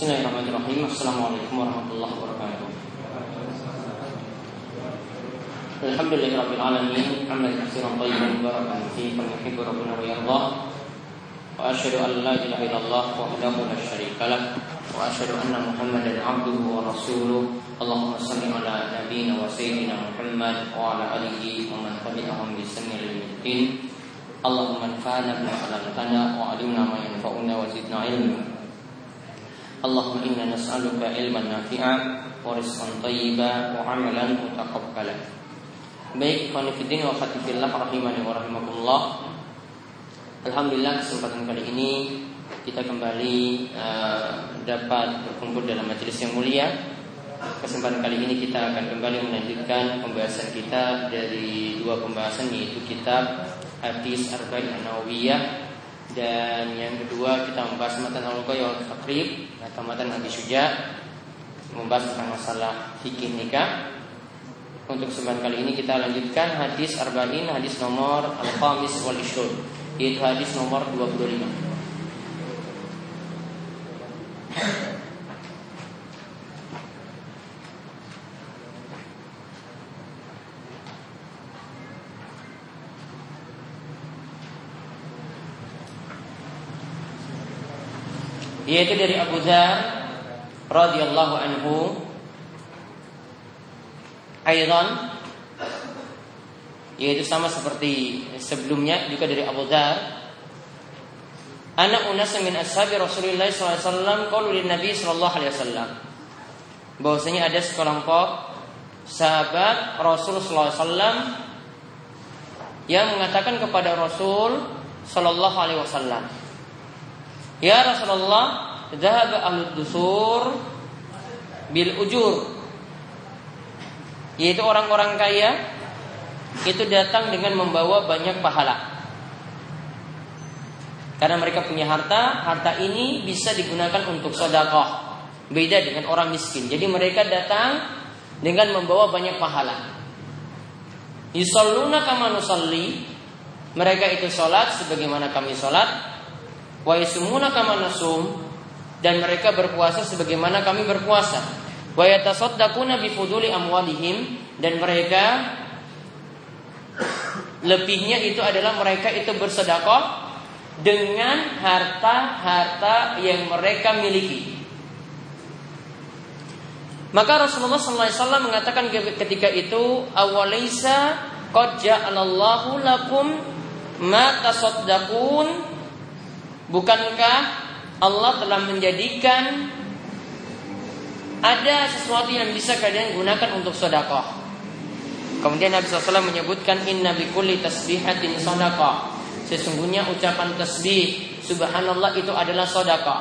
Bismillahirrahmanirrahim. Assalamualaikum warahmatullahi wabarakatuh. Alhamdulillahirabbil alamin. Hamdan katsiran tayyiban barakan fihi kama yuhibbu rabbuna wa yardah. Wa asyhadu an la ilaha illallah wahdahu la syarika lah wa asyhadu anna Muhammadan abduhu wa rasuluh. Allahumma shalli ala nabiyyina wa sayyidina Muhammad wa ala alihi wa man tabi'ahum bi ihsan ila yaumil Allahumma anfa'na bima 'allamtana wa 'allimna ma yanfa'una wa zidna ilma. Allahumma inna nas'aluka ilman nafi'a wa rizqan thayyiba wa amalan mutaqabbala. Baik, konfidin wa khatifillah rahimani wa rahimakumullah. Alhamdulillah kesempatan kali ini kita kembali uh, dapat berkumpul dalam majelis yang mulia. Kesempatan kali ini kita akan kembali melanjutkan pembahasan kita dari dua pembahasan yaitu kitab Hadis Arba'in An-Nawawiyah dan yang kedua kita membahas matan al-Ghaya wal Fakrib atau matan Nabi Syuja membahas tentang masalah fikih nikah. Untuk kesempatan kali ini kita lanjutkan hadis arba'in hadis nomor al-khamis wal ishrun yaitu hadis nomor 25. Yaitu dari Abu Dzar radhiyallahu anhu. Aidan. Yaitu sama seperti sebelumnya juga dari Abu Dzar Anak unas min ashabi Rasulullah SAW Qalu Nabi Sallallahu Alaihi Wasallam. Bahwasanya ada sekelompok sahabat Rasul SAW yang mengatakan kepada Rasul Sallallahu Alaihi Wasallam Ya Rasulullah, Zahaba ahlu dusur bil ujur. Yaitu orang-orang kaya itu datang dengan membawa banyak pahala. Karena mereka punya harta, harta ini bisa digunakan untuk sodakoh. Beda dengan orang miskin. Jadi mereka datang dengan membawa banyak pahala. Yusalluna kama nusalli. Mereka itu sholat sebagaimana kami sholat wa yasumuna kama nasum dan mereka berpuasa sebagaimana kami berpuasa wa yatasaddaquna fuduli amwalihim dan mereka lebihnya itu adalah mereka itu bersedekah dengan harta-harta yang mereka miliki. Maka Rasulullah SAW mengatakan ketika itu awalaisa qad ja'alallahu lakum ma tasaddaqun Bukankah Allah telah menjadikan ada sesuatu yang bisa kalian gunakan untuk sodakoh. Kemudian Nabi SAW menyebutkan inna bikulli tasbihatin sodakoh. Sesungguhnya ucapan tasbih subhanallah itu adalah sodakoh.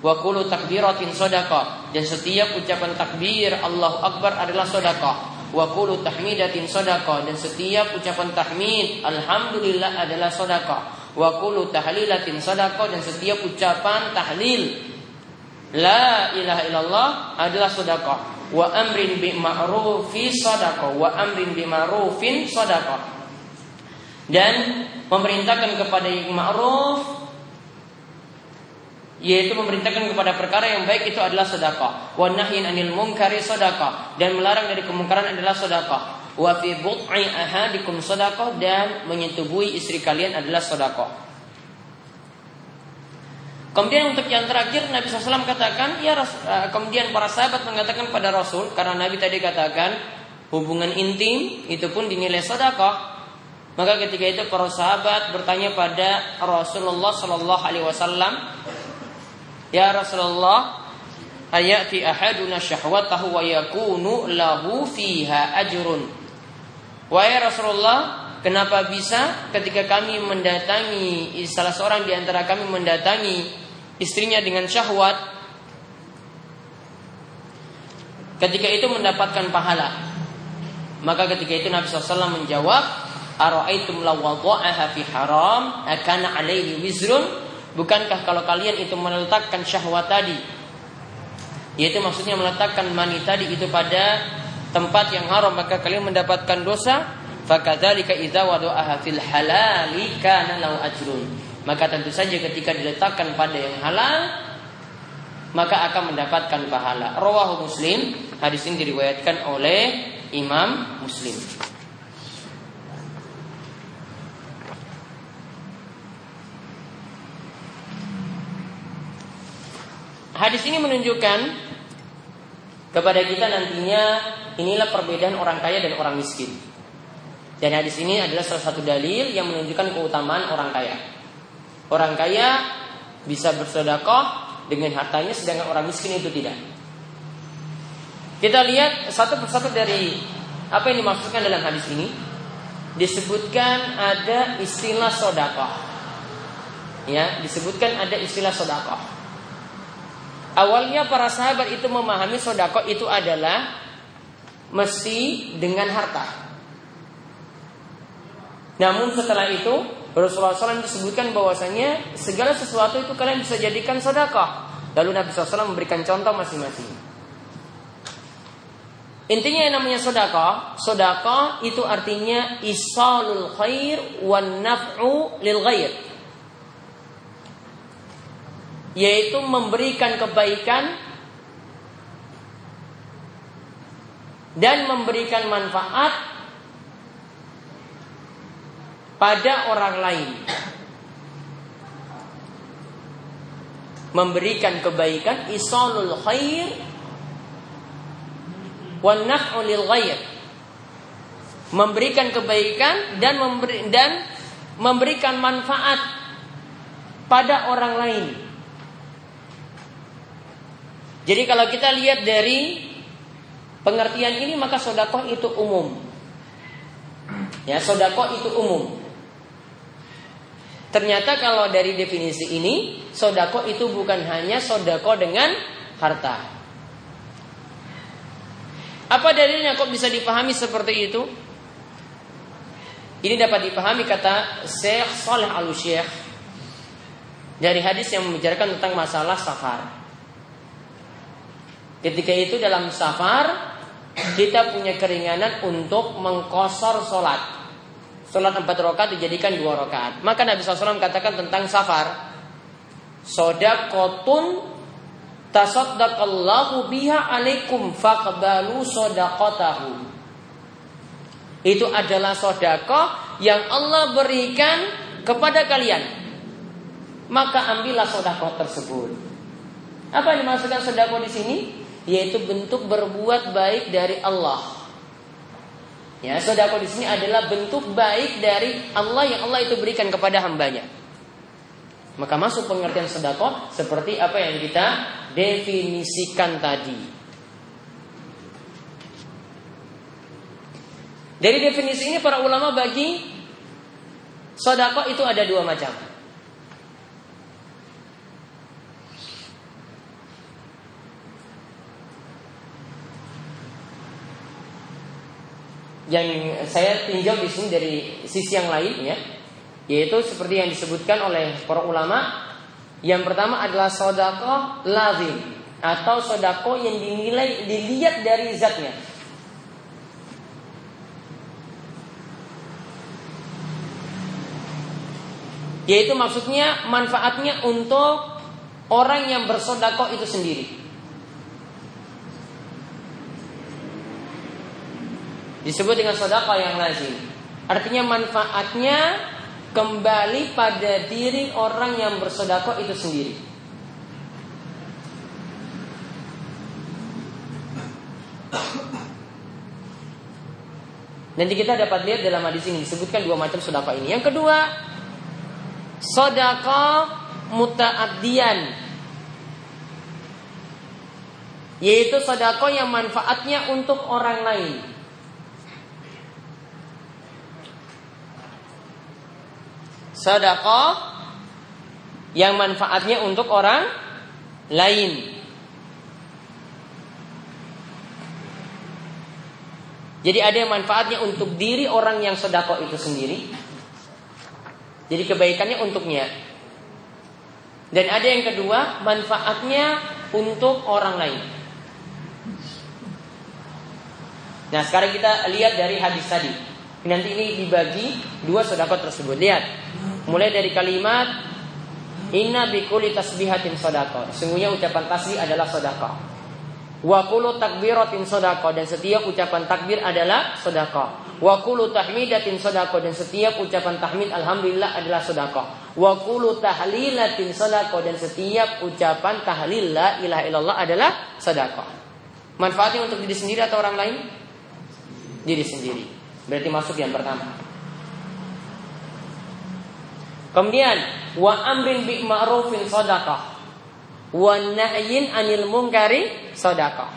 Wa kullu takbiratin sodakoh. Dan setiap ucapan takbir Allahu Akbar adalah sodakoh. Wa kullu tahmidatin sodakoh. Dan setiap ucapan tahmid Alhamdulillah adalah sodakoh wa kullu tahlilatin sadaqah dan setiap ucapan tahlil. La ilaha illallah adalah sedekah. Wa amrin bi ma'rufi sadaqah wa amrin bi ma'rufin sadaqah. Dan memerintahkan kepada yang ma'ruf yaitu memerintahkan kepada perkara yang baik itu adalah sedekah. Wa anil munkari sedekah dan melarang dari kemungkaran adalah sedekah Wa fi bud'i ahadikum sadaqah dan menyetubuhi istri kalian adalah sedekah. Kemudian untuk yang terakhir Nabi SAW katakan, ya eh, kemudian para sahabat mengatakan pada Rasul karena Nabi tadi katakan hubungan intim itu pun dinilai sedekah. Maka ketika itu para sahabat bertanya pada Rasulullah Sallallahu Alaihi Wasallam, ya Rasulullah, ayati ahaduna syahwatahu wa yakunu lahu fiha ajrun. Wahai Rasulullah, kenapa bisa ketika kami mendatangi salah seorang di antara kami mendatangi istrinya dengan syahwat ketika itu mendapatkan pahala. Maka ketika itu Nabi SAW menjawab, Ara'aitum law fi haram akana alaihi wizrun? Bukankah kalau kalian itu meletakkan syahwat tadi yaitu maksudnya meletakkan mani tadi itu pada tempat yang haram maka kalian mendapatkan dosa fakadzalika idza wada'aha fil halali kana lahu ajrun maka tentu saja ketika diletakkan pada yang halal maka akan mendapatkan pahala. Rawahu Muslim, hadis ini diriwayatkan oleh Imam Muslim. Hadis ini menunjukkan kepada kita nantinya inilah perbedaan orang kaya dan orang miskin. Dan hadis ini adalah salah satu dalil yang menunjukkan keutamaan orang kaya. Orang kaya bisa bersedekah dengan hartanya sedangkan orang miskin itu tidak. Kita lihat satu persatu dari apa yang dimaksudkan dalam hadis ini. Disebutkan ada istilah sodakoh. Ya, disebutkan ada istilah sodakoh. Awalnya para sahabat itu memahami sodakoh itu adalah mesti dengan harta. Namun setelah itu Rasulullah SAW disebutkan bahwasanya segala sesuatu itu kalian bisa jadikan sodakoh. Lalu Nabi SAW memberikan contoh masing-masing. Intinya yang namanya sodako, sodako itu artinya isalul khair wan naf'u lil ghair. Yaitu memberikan kebaikan dan memberikan manfaat pada orang lain. memberikan kebaikan isalul khair wan naf'u lil ghair memberikan kebaikan dan memberi dan memberikan manfaat pada orang lain. Jadi kalau kita lihat dari pengertian ini maka sodakoh itu umum. Ya, sodakoh itu umum. Ternyata kalau dari definisi ini sodako itu bukan hanya sodako dengan harta. Apa dalilnya kok bisa dipahami seperti itu? Ini dapat dipahami kata Syekh Saleh al Syekh dari hadis yang membicarakan tentang masalah safar. Ketika itu dalam safar kita punya keringanan untuk mengkosor sholat. Sholat empat rakaat dijadikan dua rakaat. Maka Nabi SAW katakan tentang safar sodakotun tasaddaqallahu biha alaikum faqbalu sodaqotahu. Itu adalah sodakoh yang Allah berikan kepada kalian. Maka ambillah sodakoh tersebut. Apa yang dimaksudkan sodakoh di sini? Yaitu bentuk berbuat baik dari Allah. Ya, sodakoh di sini adalah bentuk baik dari Allah yang Allah itu berikan kepada hambanya. Maka masuk pengertian sedekah seperti apa yang kita definisikan tadi. Dari definisi ini para ulama bagi sodako itu ada dua macam. Yang saya tinjau di sini dari sisi yang lain ya, yaitu seperti yang disebutkan oleh para ulama Yang pertama adalah sodako lazim Atau sodako yang dinilai dilihat dari zatnya. Yaitu maksudnya manfaatnya untuk orang yang bersodako itu sendiri Disebut dengan sodako yang lazim Artinya manfaatnya kembali pada diri orang yang bersodako itu sendiri. Nanti kita dapat lihat dalam hadis ini disebutkan dua macam sodako ini. Yang kedua, sodako mutaabdian, yaitu sodako yang manfaatnya untuk orang lain. Sedekah yang manfaatnya untuk orang lain. Jadi ada yang manfaatnya untuk diri orang yang sedekah itu sendiri. Jadi kebaikannya untuknya. Dan ada yang kedua, manfaatnya untuk orang lain. Nah, sekarang kita lihat dari hadis tadi. Nanti ini dibagi dua sedekah tersebut. Lihat. Mulai dari kalimat Inna bikuli tasbihatin sodako. Sungguhnya ucapan tasbih adalah sodako. Wa kulu takbiratin sodako. Dan setiap ucapan takbir adalah sodako. Wa kulu tahmidatin sodako. Dan setiap ucapan tahmid alhamdulillah adalah sodako. Wa kulu tahlilatin sodako. Dan setiap ucapan tahlil la ilaha illallah adalah sodako. Manfaatnya untuk diri sendiri atau orang lain? Diri sendiri. Berarti masuk yang pertama. Kemudian wa amrin bi ma'rufin sadaqah. Wa nahyin anil munkari sadaqah.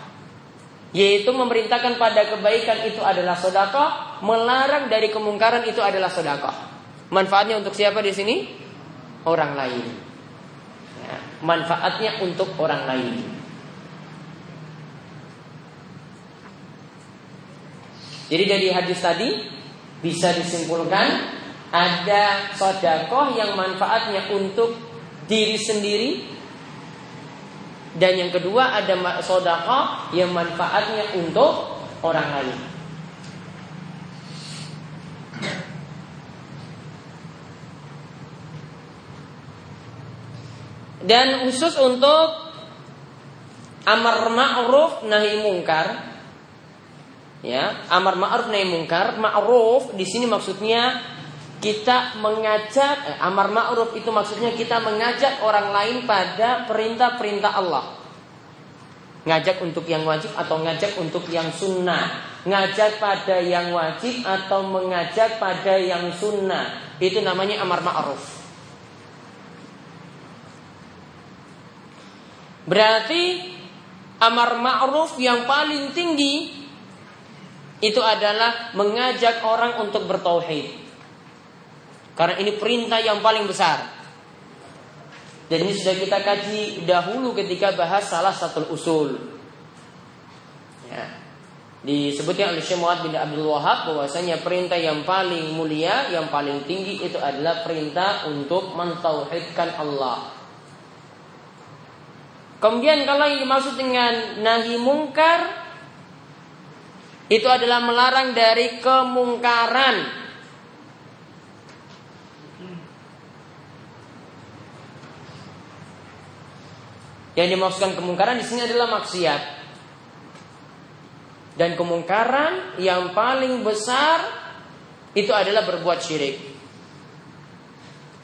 Yaitu memerintahkan pada kebaikan itu adalah sedekah, melarang dari kemungkaran itu adalah sedekah. Manfaatnya untuk siapa di sini? Orang lain. Ya, manfaatnya untuk orang lain. Jadi dari hadis tadi bisa disimpulkan ada sodakoh yang manfaatnya untuk diri sendiri dan yang kedua ada sodakoh yang manfaatnya untuk orang lain. Dan khusus untuk amar ma'ruf nahi mungkar ya amar ma'ruf nahi mungkar ma'ruf di sini maksudnya kita mengajak eh, amar ma'ruf itu maksudnya kita mengajak orang lain pada perintah-perintah Allah. Ngajak untuk yang wajib atau ngajak untuk yang sunnah. Ngajak pada yang wajib atau mengajak pada yang sunnah. Itu namanya amar ma'ruf. Berarti amar ma'ruf yang paling tinggi itu adalah mengajak orang untuk bertauhid. Karena ini perintah yang paling besar. Dan ini sudah kita kaji dahulu ketika bahas salah satu usul. Ya. Disebutkan oleh Syekh bin Abdul Wahab bahwasanya perintah yang paling mulia, yang paling tinggi itu adalah perintah untuk mentauhidkan Allah. Kemudian kalau yang dimaksud dengan nahi mungkar itu adalah melarang dari kemungkaran Yang dimaksudkan kemungkaran di sini adalah maksiat. Dan kemungkaran yang paling besar itu adalah berbuat syirik.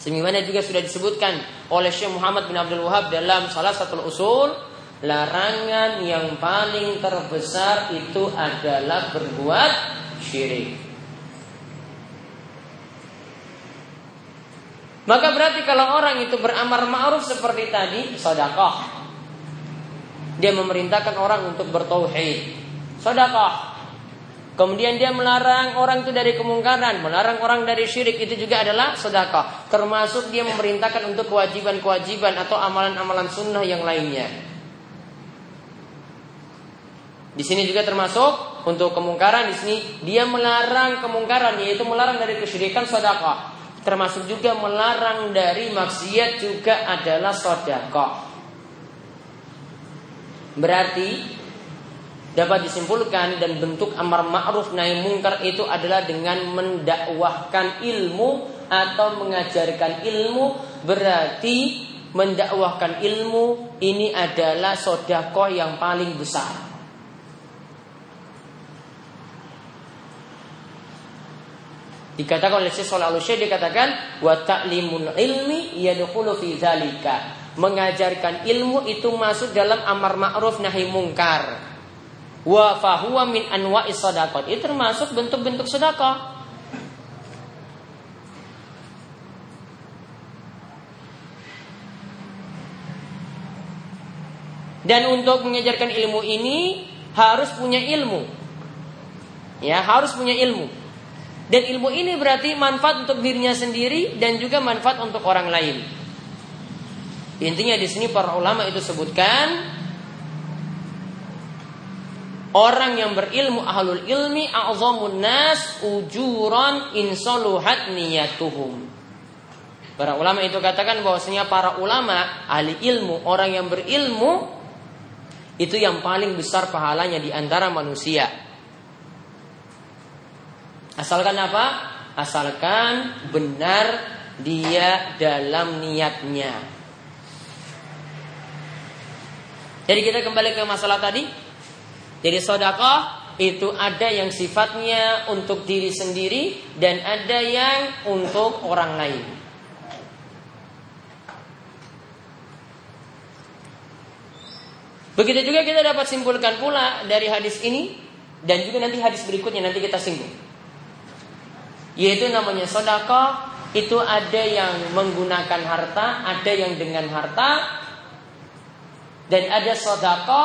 Sebagaimana juga sudah disebutkan oleh Syekh Muhammad bin Abdul Wahab dalam salah satu usul larangan yang paling terbesar itu adalah berbuat syirik. Maka berarti kalau orang itu beramar ma'ruf seperti tadi, sodakoh. Dia memerintahkan orang untuk bertauhid. Sedekah. Kemudian dia melarang orang itu dari kemungkaran, melarang orang dari syirik itu juga adalah sedekah. Termasuk dia memerintahkan untuk kewajiban-kewajiban atau amalan-amalan sunnah yang lainnya. Di sini juga termasuk untuk kemungkaran di sini dia melarang kemungkaran yaitu melarang dari kesyirikan sedekah. Termasuk juga melarang dari maksiat juga adalah sedekah. Berarti dapat disimpulkan dan bentuk amar ma'ruf nahi mungkar itu adalah dengan mendakwahkan ilmu atau mengajarkan ilmu berarti mendakwahkan ilmu ini adalah sodakoh yang paling besar. Dikatakan oleh Syekh Shalal dikatakan wa ta'limul ilmi yadkhulu fi dzalika mengajarkan ilmu itu masuk dalam amar ma'ruf nahi mungkar. Wa fahuwa min anwa'is sadaqat. Itu termasuk bentuk-bentuk sedekah. Dan untuk mengajarkan ilmu ini harus punya ilmu. Ya, harus punya ilmu. Dan ilmu ini berarti manfaat untuk dirinya sendiri dan juga manfaat untuk orang lain. Intinya di sini para ulama itu sebutkan Orang yang berilmu ahlul ilmi a'zamun nas ujuran insaluhat niyatuhum. Para ulama itu katakan bahwasanya para ulama ahli ilmu, orang yang berilmu itu yang paling besar pahalanya di antara manusia. Asalkan apa? Asalkan benar dia dalam niatnya. Jadi kita kembali ke masalah tadi. Jadi sodakoh itu ada yang sifatnya untuk diri sendiri dan ada yang untuk orang lain. Begitu juga kita dapat simpulkan pula dari hadis ini dan juga nanti hadis berikutnya nanti kita singgung. Yaitu namanya sodako itu ada yang menggunakan harta, ada yang dengan harta, dan ada sodako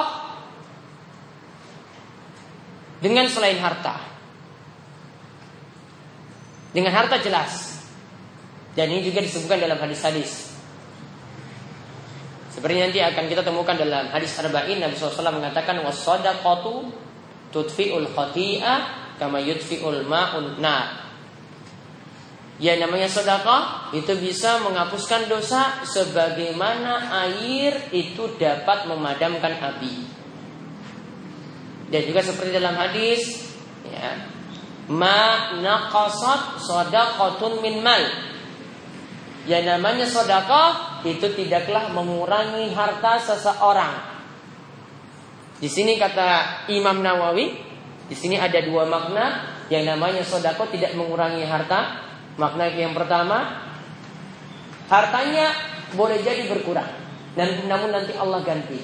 dengan selain harta. Dengan harta jelas. Dan ini juga disebutkan dalam hadis-hadis. Seperti nanti akan kita temukan dalam hadis arba'in Nabi SAW mengatakan wasadaqatu tutfi'ul khati'ah kama yutfi'ul ma'un nar. Ya namanya sedekah itu bisa menghapuskan dosa sebagaimana air itu dapat memadamkan api. Dan juga seperti dalam hadis ya, ma naqasat sadaqatun min mal. Ya namanya sedekah itu tidaklah mengurangi harta seseorang. Di sini kata Imam Nawawi, di sini ada dua makna yang namanya sodako tidak mengurangi harta Makna yang pertama, hartanya boleh jadi berkurang dan namun nanti Allah ganti.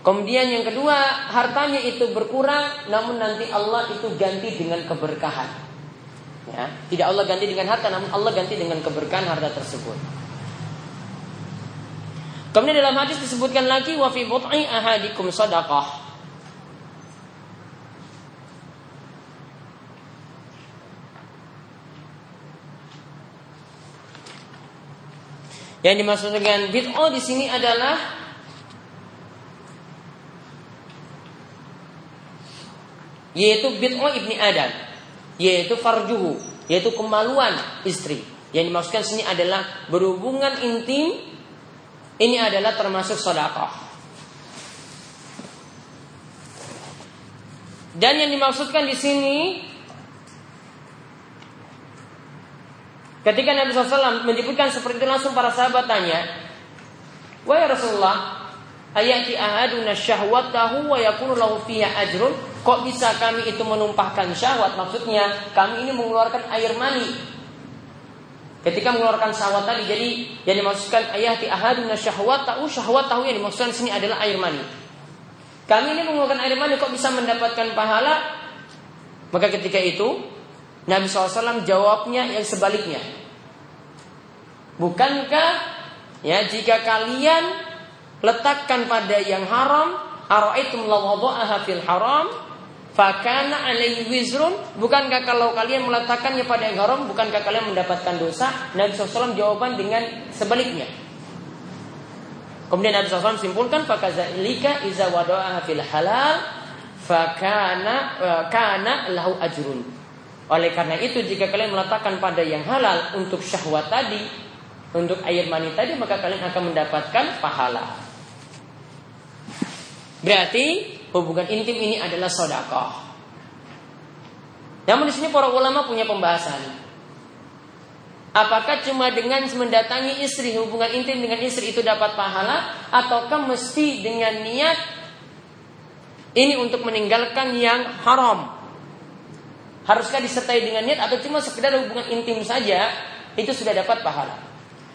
Kemudian yang kedua, hartanya itu berkurang namun nanti Allah itu ganti dengan keberkahan. Ya, tidak Allah ganti dengan harta namun Allah ganti dengan keberkahan harta tersebut. Kemudian dalam hadis disebutkan lagi wa fi ahadikum sadaqah. Yang dimaksud dengan bid'ah di sini adalah yaitu bid'ah ibni Adam, yaitu farjuhu, yaitu kemaluan istri. Yang dimaksudkan sini adalah berhubungan intim ini adalah termasuk sedekah. Dan yang dimaksudkan di sini Ketika Nabi SAW menyebutkan seperti itu langsung para sahabat tanya, Wahai Rasulullah, ayati ahaduna syahwatahu wa yakunu lahu fiha ajrun. Kok bisa kami itu menumpahkan syahwat? Maksudnya kami ini mengeluarkan air mani. Ketika mengeluarkan syahwat tadi, jadi yang dimaksudkan ayati ahaduna syahwatahu, syahwat tahu yang dimaksudkan sini adalah air mani. Kami ini mengeluarkan air mani kok bisa mendapatkan pahala? Maka ketika itu Nabi SAW jawabnya yang sebaliknya. Bukankah ya jika kalian letakkan pada yang haram, araitum lawadha'aha fil haram, fakana alaihi wizrun, bukankah kalau kalian meletakkannya pada yang haram, bukankah kalian mendapatkan dosa? Nabi SAW jawaban dengan sebaliknya. Kemudian Nabi SAW simpulkan fakazalika iza fil halal fakana kana lahu ajrun. Oleh karena itu jika kalian meletakkan pada yang halal untuk syahwat tadi, untuk air mani tadi, maka kalian akan mendapatkan pahala. Berarti hubungan intim ini adalah sodakoh. Namun di sini para ulama punya pembahasan. Apakah cuma dengan mendatangi istri hubungan intim dengan istri itu dapat pahala ataukah mesti dengan niat ini untuk meninggalkan yang haram Haruskah disertai dengan niat atau cuma sekedar hubungan intim saja itu sudah dapat pahala.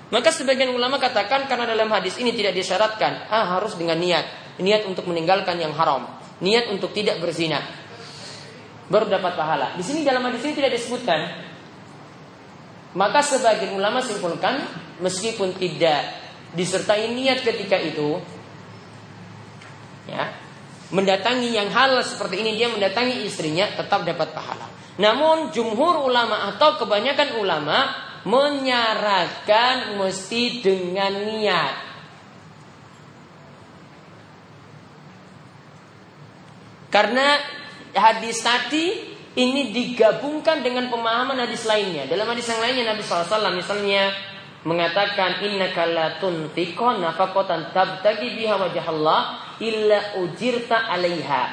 Maka sebagian ulama katakan karena dalam hadis ini tidak disyaratkan, ah harus dengan niat, niat untuk meninggalkan yang haram, niat untuk tidak berzina. Baru dapat pahala. Di sini dalam hadis ini tidak disebutkan. Maka sebagian ulama simpulkan meskipun tidak disertai niat ketika itu ya mendatangi yang halal seperti ini dia mendatangi istrinya tetap dapat pahala. Namun jumhur ulama atau kebanyakan ulama menyarankan mesti dengan niat. Karena hadis tadi ini digabungkan dengan pemahaman hadis lainnya. Dalam hadis yang lainnya Nabi SAW misalnya mengatakan inna la tunfiqu nafaqatan tabtagi biha wajah Allah illa ujirta 'alaiha.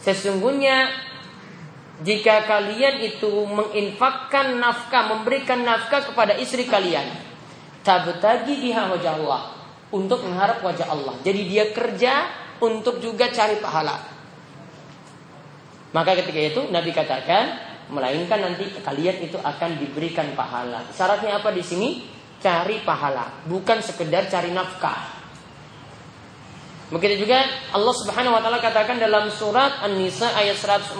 Sesungguhnya jika kalian itu menginfakkan nafkah, memberikan nafkah kepada istri kalian, tabtagi biha wajah Allah. untuk mengharap wajah Allah. Jadi dia kerja untuk juga cari pahala. Maka ketika itu Nabi katakan, melainkan nanti kalian itu akan diberikan pahala. Syaratnya apa di sini? Cari pahala, bukan sekedar cari nafkah. Begitu juga Allah Subhanahu wa taala katakan dalam surat An-Nisa ayat 114,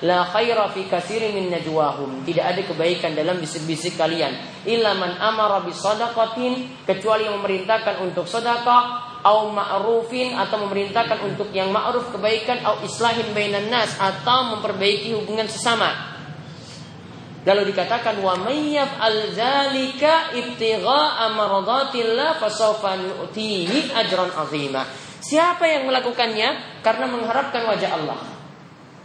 La khaira fi katsirin min najwahum. Tidak ada kebaikan dalam bisik-bisik kalian. Illa man amara bisadaqatin kecuali yang memerintahkan untuk sedekah au ma'rufin atau memerintahkan untuk yang ma'ruf kebaikan au islahin bainan nas atau memperbaiki hubungan sesama. Lalu dikatakan wa mayyaf al zalika ibtigha'a maradatillah fasawfa nu'tihi ajran azima. Siapa yang melakukannya karena mengharapkan wajah Allah?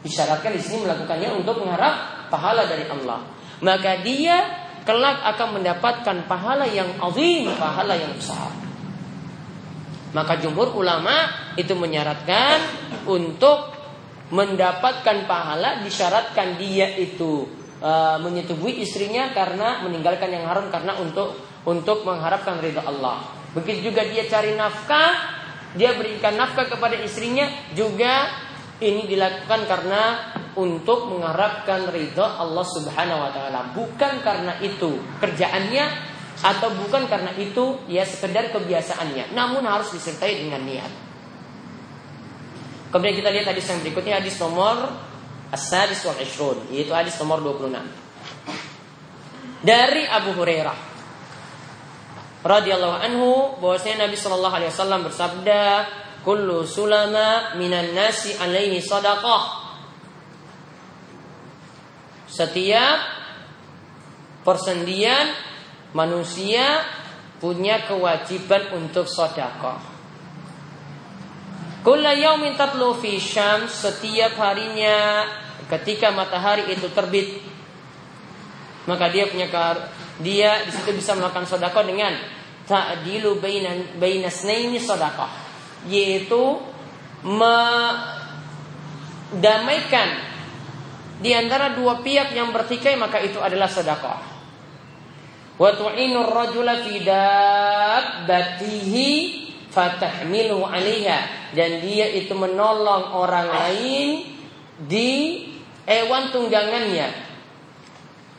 Disyaratkan di sini melakukannya untuk mengharap pahala dari Allah. Maka dia kelak akan mendapatkan pahala yang azim, pahala yang besar. Maka jumhur ulama itu menyaratkan untuk mendapatkan pahala disyaratkan dia itu e, menyetubui istrinya karena meninggalkan yang haram karena untuk untuk mengharapkan ridha Allah. Begitu juga dia cari nafkah, dia berikan nafkah kepada istrinya juga ini dilakukan karena untuk mengharapkan ridha Allah Subhanahu wa taala, bukan karena itu kerjaannya atau bukan karena itu ya sekedar kebiasaannya, namun harus disertai dengan niat. Kemudian kita lihat hadis yang berikutnya hadis nomor As-Sadis wal Ishrun Yaitu hadis nomor 26 Dari Abu Hurairah radhiyallahu anhu bahwasanya Nabi Shallallahu alaihi wasallam bersabda kullu sulama minan nasi alaihi sadaqah. Setiap persendian manusia punya kewajiban untuk sedekah. Kulla yaumin tatlu fi syams setiap harinya ketika matahari itu terbit maka dia punya dia di situ bisa melakukan sedekah dengan ta'dilu bainan bainasnaini sedekah yaitu mendamaikan di antara dua pihak yang bertikai maka itu adalah sedekah. Wa tu'inur rajula fi dabbatihi fatahmilu 'alaiha dan dia itu menolong orang lain di hewan tunggangannya.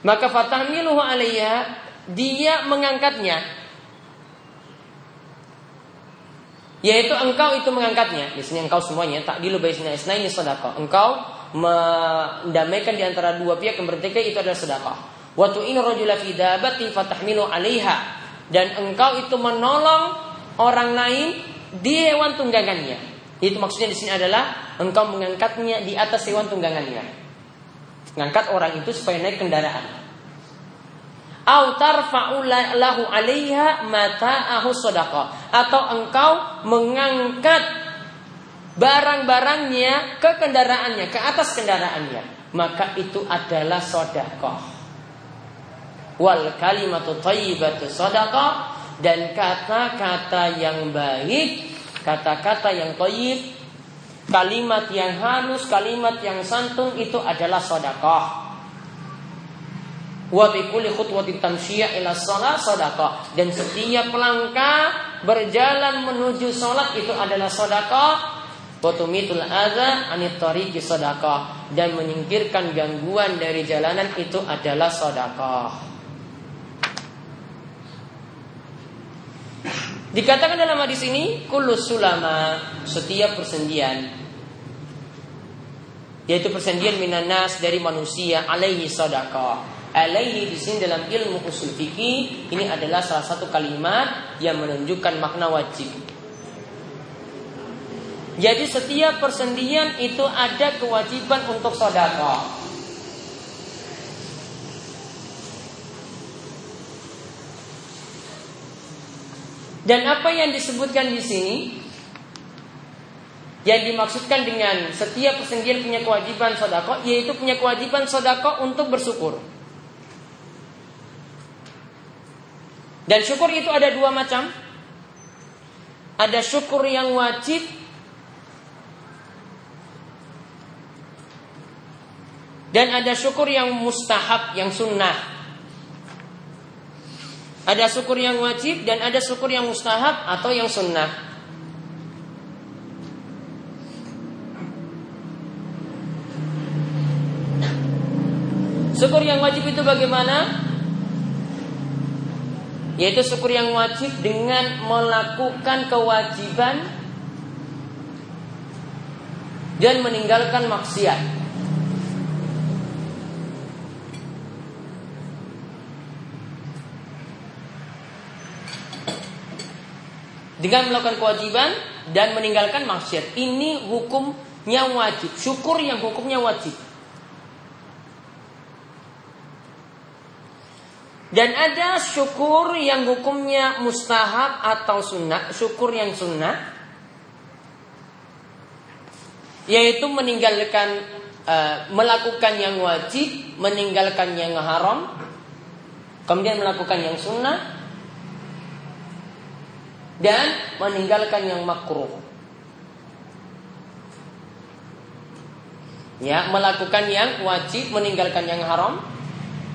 Maka fatahmiluhu 'alaiha dia mengangkatnya Yaitu engkau itu mengangkatnya. Di sini engkau semuanya tak dilu baisna ini sedekah. Engkau mendamaikan di antara dua pihak yang bertikai itu adalah sedekah. Wa tu'inu rajula fi dabati 'alaiha. Dan engkau itu menolong orang lain di hewan tunggangannya. Itu maksudnya di sini adalah engkau mengangkatnya di atas hewan tunggangannya. Mengangkat orang itu supaya naik kendaraan au tarfa'u lahu 'alaiha mata'ahu shadaqah atau engkau mengangkat barang-barangnya ke kendaraannya ke atas kendaraannya. Maka itu adalah sedekah wal kalimatu thayyibatu sadaqah dan kata-kata yang baik kata-kata yang thayyib kalimat yang halus kalimat yang santun itu adalah sedekah Wa kulli ila shalah. Dan setiap langkah berjalan menuju salat itu adalah sedekah. Wa tumitul adza anit. Dan menyingkirkan gangguan dari jalanan itu adalah sedekah. Dikatakan dalam hadis ini kullu sulama setiap persendian yaitu persendian minanas dari manusia alaihi sadaqah alaihi di sini dalam ilmu usul fikih ini adalah salah satu kalimat yang menunjukkan makna wajib. Jadi setiap persendian itu ada kewajiban untuk sodako. Dan apa yang disebutkan di sini yang dimaksudkan dengan setiap persendian punya kewajiban sodako, yaitu punya kewajiban sodako untuk bersyukur. Dan syukur itu ada dua macam. Ada syukur yang wajib dan ada syukur yang mustahab, yang sunnah. Ada syukur yang wajib dan ada syukur yang mustahab atau yang sunnah. Syukur yang wajib itu bagaimana? Yaitu syukur yang wajib dengan melakukan kewajiban dan meninggalkan maksiat. Dengan melakukan kewajiban dan meninggalkan maksiat. Ini hukumnya wajib. Syukur yang hukumnya wajib. Dan ada syukur yang hukumnya mustahab atau sunnah, syukur yang sunnah, yaitu meninggalkan uh, melakukan yang wajib, meninggalkan yang haram, kemudian melakukan yang sunnah, dan meninggalkan yang makruh. Ya, melakukan yang wajib, meninggalkan yang haram,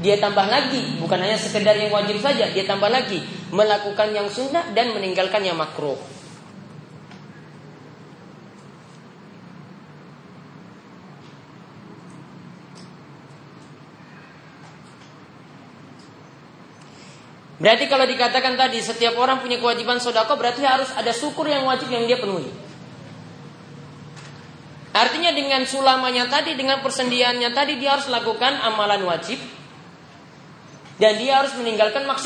dia tambah lagi, bukan hanya sekedar yang wajib saja, dia tambah lagi melakukan yang sunnah dan meninggalkan yang makruh. Berarti kalau dikatakan tadi setiap orang punya kewajiban sodako berarti harus ada syukur yang wajib yang dia penuhi. Artinya dengan sulamanya tadi, dengan persendiannya tadi dia harus lakukan amalan wajib dan dia harus meninggalkan maksiat.